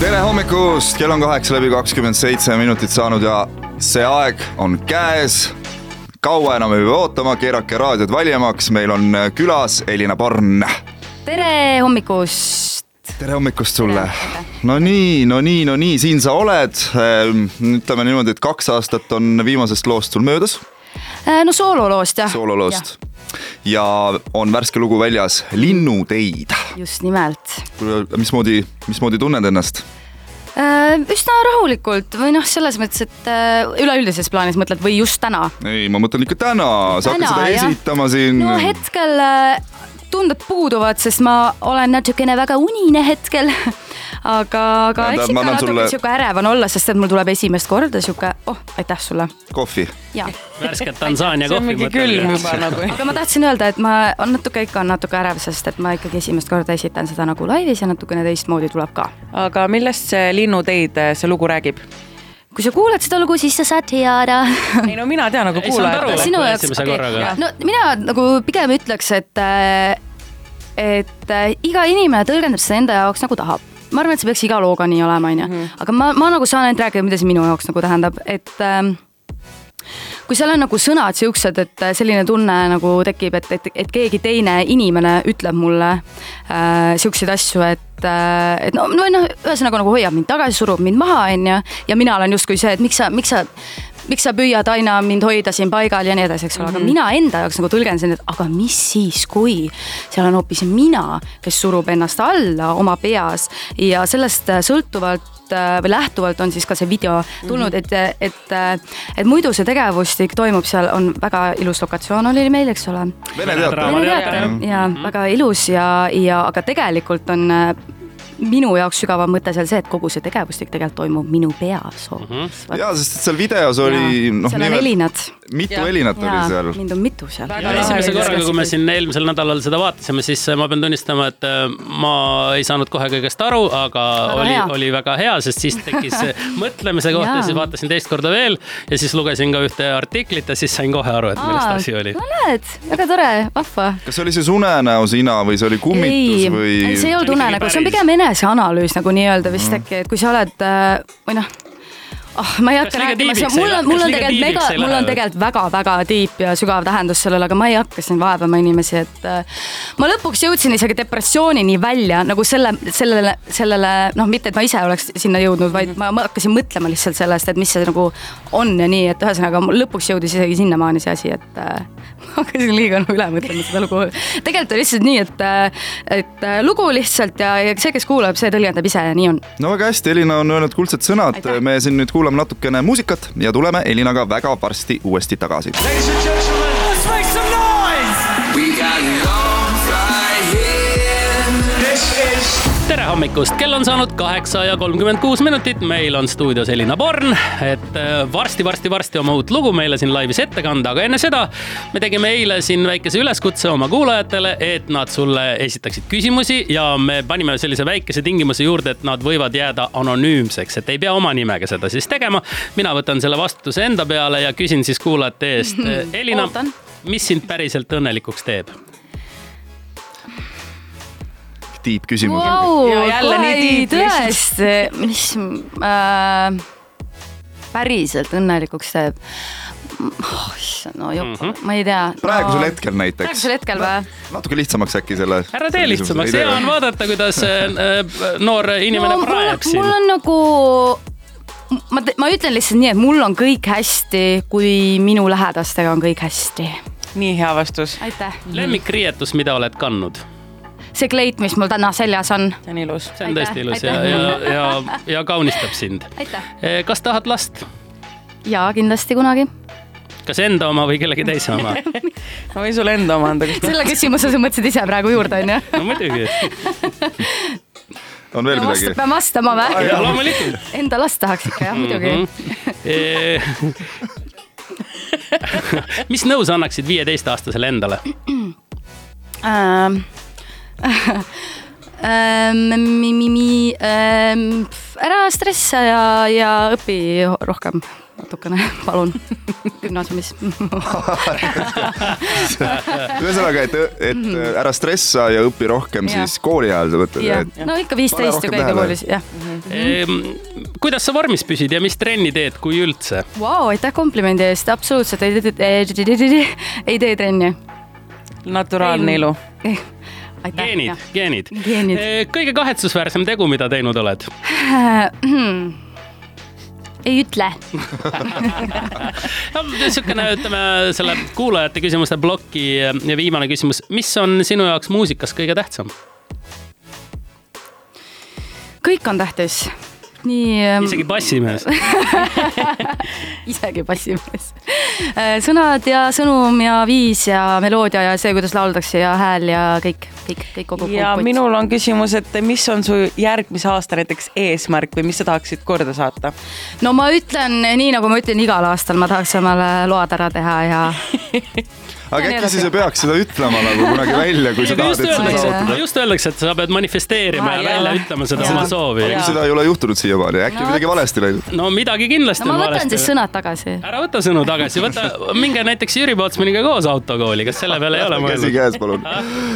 tere hommikust, kell on kaheksa läbi kakskümmend seitse minutit saanud ja see aeg on käes. kaua enam ei pea ootama, keerake raadiod valjemaks, meil on külas Elina Born. tere hommikust. tere hommikust sulle. no nii, no nii, no nii, siin sa oled. ütleme niimoodi, et kaks aastat on viimasest loost sul möödas. no soololoost jah. soololoost ja on värske lugu väljas, Linnuteid. just nimelt. mismoodi, mismoodi tunned ennast? üsna rahulikult või noh, selles mõttes, et üleüldises plaanis mõtled või just täna? ei, ma mõtlen ikka täna, sa hakkad seda jah. esitama siin. no hetkel tunded puuduvad, sest ma olen natukene väga unine hetkel aga, aga eks ikka natuke sulle... sihuke ärev on olla, sest et mul tuleb esimest korda sihuke, oh, aitäh sulle. kohvi. värsket Tansaania kohvi. see on mingi külm juba nagu. aga ma tahtsin öelda, et ma, on natuke ikka on natuke ärev, sest et ma ikkagi esimest korda esitan seda nagu laivis ja natukene teistmoodi tuleb ka. aga millest see Linnuteid, see lugu räägib? kui sa kuulad seda lugu, siis sa saad teada. ei no mina tean nagu kuulaja. sinu jaoks, okei no mina nagu pigem ütleks, et, et iga inimene tõlgendab seda enda jaoks nagu tahab ma arvan, et see peaks iga looga nii olema, onju. Mhm. aga ma, ma nagu saan ainult rääkida, mida see minu jaoks nagu tähendab, et äh, kui seal on nagu sõnad siuksed, et selline tunne nagu tekib, et, et, et keegi teine inimene ütleb mulle äh, siukseid asju, et äh,, et no, no noh, ühesõnaga nagu hoiab mind tagasi, surub mind maha, onju. ja mina olen justkui see, et miks sa, miks sa miks sa püüad aina mind hoida siin paigal ja nii edasi, eks ole, aga mm -hmm. mina enda jaoks nagu tõlgendasin, et aga mis siis, kui seal on hoopis mina, kes surub ennast alla oma peas ja sellest sõltuvalt äh, või lähtuvalt on siis ka see video tulnud mm, -hmm. et, et, et muidu see tegevustik toimub seal, on väga ilus lokatsioon oli meil, eks ole. Vene teater. Vene teater ja mm -hmm. väga ilus ja, ja aga tegelikult on minu jaoks sügavam mõte seal see, et kogu see tegevustik tegelikult toimub minu peas hoopis mm -hmm.. ja, sest seal videos oli noh. seal on helinad. mitu ja. helinat ja. oli seal. mind on mitu seal. esimese korraga, kui me siin eelmisel nädalal seda vaatasime, siis äh, ma pean tunnistama, et äh, ma ei saanud kohe kõigest aru, aga väga oli, oli väga hea, sest siis tekkis mõtlemise kohta ja siis vaatasin teist korda veel ja siis lugesin ka ühte artiklit ja siis sain kohe aru, et millest asi oli. no näed, väga tore, vahva. kas see oli siis unenäosina või see oli kummitus ei, või? see ei olnud unenägu, see on pigem ene eneseanalüüs nagu nii-öelda vist mm. äkki, et kui sa oled äh, või noh oh, ma ei hakka rääkima, mul on, mul on tegelikult mega, mul on tegelikult väga-väga tiip ja sügav tähendus sellele, aga ma ei hakka siin vaevama inimesi, et äh, ma lõpuks jõudsin isegi depressioonini välja nagu selle, sellele, sellele noh, mitte et ma ise oleks sinna jõudnud, vaid mhm. ma, ma hakkasin mõtlema lihtsalt sellest, et mis see nagu on ja nii, et ühesõnaga lõpuks jõudis isegi sinnamaani see asi, et äh, ma hakkasin liiga nagu üle mõtlema seda lugu. tegelikult oli lihtsalt nii, et, äh, et äh, lugu lihtsalt ja, ja see, kes kuulab, see tõlgendab ise ja nii on. no väga hästi, Elina on öelnud kuldsed sõnad, me siin nüüd kuulame natukene muusikat ja tuleme Elinaga väga varsti uuesti tagasi. Tere hommikust, kell on saanud kaheksa ja kolmkümmend kuus minutit, meil on stuudios Elina Born, et varsti-varsti-varsti äh, oma uut lugu meile siin laivis ette kanda, aga enne seda me tegime eile siin väikese üleskutse oma kuulajatele, et nad sulle esitaksid küsimusi ja me panime sellise väikese tingimuse juurde, et nad võivad jääda anonüümseks, et ei pea oma nimega seda siis tegema. mina võtan selle vastutuse enda peale ja küsin siis kuulajate eest. Elina, mis sind päriselt õnnelikuks teeb? Tiibküsimus wow,. jälle nii tiib. tõesti, mis äh, päriselt õnnelikuks teeb oh,. no jopp mm, -hmm. ma ei tea no,. praegusel hetkel näiteks. praegusel hetkel või? natuke lihtsamaks äkki selle. ära tee lihtsamaks, hea on vaadata, kuidas äh, noor inimene no, praeb siin. mul on nagu ma, ma ütlen lihtsalt nii, et mul on kõik hästi, kui minu lähedastega on kõik hästi. nii hea vastus. aitäh. lemmikriietus, mida oled kandnud? See kleit, mis mul täna seljas on. see on ilus. see on tõesti ilus aitäh. ja, ja, ja, ja kaunistab sind. Eh, kas tahad last? jaa, kindlasti kunagi kas enda oma või kellegi teise oma ma võin sulle enda oma anda. selle küsimuse sa mõtlesid ise praegu juurde, onju? no muidugi on veel midagi? pean vastama või? jaa, loomulikult. Enda last tahaks ikka jah, muidugi mm. -hmm. mis nõu sa annaksid viieteistaastasele endale ära stressa ja, ja õpi rohkem natukene, palun, gümnaasiumis. ühesõnaga, et, et ära stressa ja õpi rohkem Jah. siis kooli ajal sa mõtled, no ikka viisteist ju käige koolis, jah. Ehm, kuidas sa vormis püsid ja mis trenni teed, kui üldse? Vau, aitäh komplimendi eest, absoluutselt ei tee, trenni. naturaalne ilu. geenid, geenid, Geenid.. kõige kahetsusväärsem tegu, mida teinud oled? ei ütle. no niisugune, ütleme selle kuulajate küsimuste ploki ja viimane küsimus, mis on sinu jaoks muusikas kõige tähtsam? kõik on tähtis. nii. ähm, isegi bassimees. isegi bassimees. sõnad ja sõnum ja viis ja meloodia ja see, kuidas lauldakse ja hääl ja kõik, kõik, kõik kogu. ja minul on küsimus, et mis on su järgmise aasta näiteks eesmärk või mis sa tahaksid korda saata? no ma ütlen nii, nagu ma ütlen igal aastal, ma tahaks omale load ära teha ja aga äkki siis ei peaks seda ütlema nagu kunagi välja, kui sa tahad, just et seda saavutada. just öeldakse, et sa pead manifesteerima ja välja ütlema seda oma soovi. Seda ei ole juhtunud siiamaani, äkki No midagi valesti läinud. no midagi kindlasti no ma on võtan siis valesti. sõnad tagasi. ära võta sõnu tagasi, võta, minge näiteks Jüri Pootsmaniga koos autokooli, kas selle peale ei ole käsi mõelnud? käes, palun.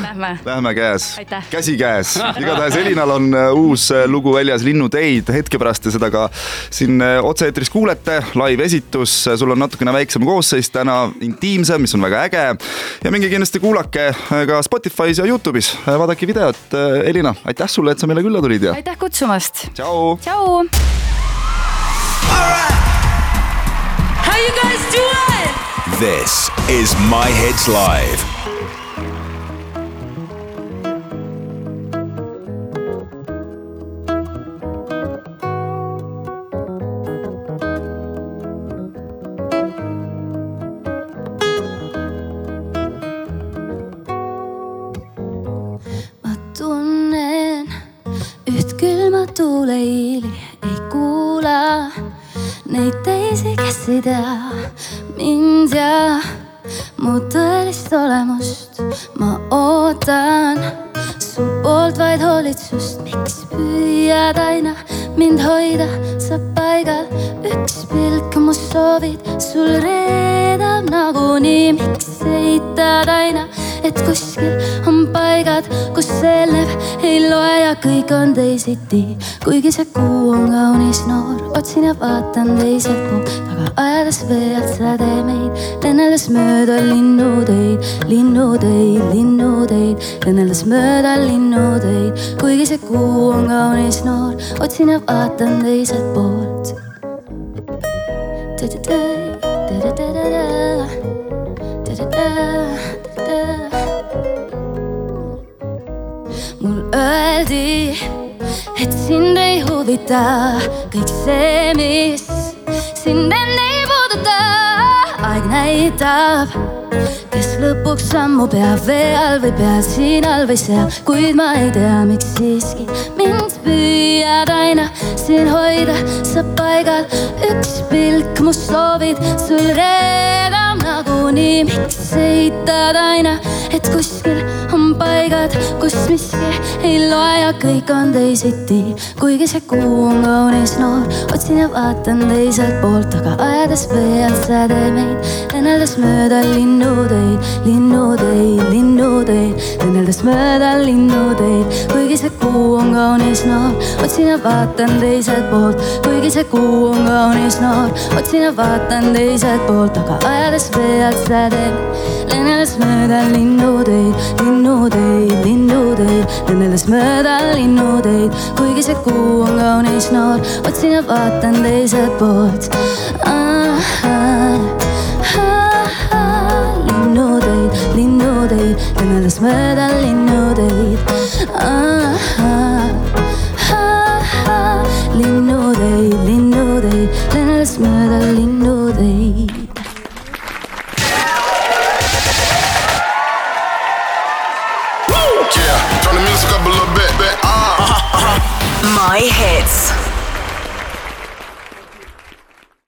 Lähme. Lähme käes käsi käes, igatahes Elinal on äh, uus äh, lugu väljas Linnuteid, hetke pärast te seda ka siin äh, otse-eetris kuulete, live-esitus, sul on natukene väiksem koosseis täna, intiimsem, mis on väga äge. Ja minge kindlasti kuulake äh, ka Spotify's ja Youtube'is, vaadake videot. Elina, aitäh sulle, et sa meile külla tulid ja aitäh kutsumast. tšau. tšau. How you guys doing? This is My Hits Live. teisi, kes ei tea mind ja mu tõelist olemust. ma ootan su poolt vaid hoolitsust, miks püüad aina mind hoida, sa paigal, üks pilk mu soovid. Sul reedab nagunii, miks eitad aina, et kuskil on paigad, kus eelnev ei loe ja kõik on teisiti. kuigi see kuu on kaunis noor, otsin ja vaatan teiselt poolt, taga ajades vee alt sädemeid, lenneldes mööda linnuteid, linnuteid, linnuteid, lenneldes mööda linnuteid, kuigi see kuu on kaunis noor, otsin ja vaatan teiselt poolt. mul ei huvita kõik see, mis sind enne ei puuduta. aeg näitab, kes lõpuks sammu peab vee all või pead siin all või seal, kuid ma ei tea, miks siiski mind püüad aina siin hoida, sa paigal, üks pilk mu soovid sul reedab nagunii, miks eitad aina, et kuskil on paigad, kus miski ei loe ja kõik on teisiti. kuigi see kuu on kaunis noor, otsin ja vaatan teiselt poolt, aga ajades vee alt sädemeid, lenneldes mööda linnuteid, linnuteid, linnuteid, lenneldes mööda linnuteid, kuigi see kuu on kaunis noor, otsin ja vaatan teiselt poolt, kuigi see kuu on kaunis noor, otsin ja vaatan teiselt poolt, aga ajades vee alt sädemeid, lenneldes mööda linnuteid, linnuteid, linnuteid, lenneldes mööda linnuteid, kuigi see kuu on kaunis noor, otsin ja vaatan teiselt poolt ah,. Ah, ah, linnuteid, linnuteid, lenneldes mööda linnuteid ah,. Ah, ah, linnuteid, linnuteid, lenneldes mööda linnuteid.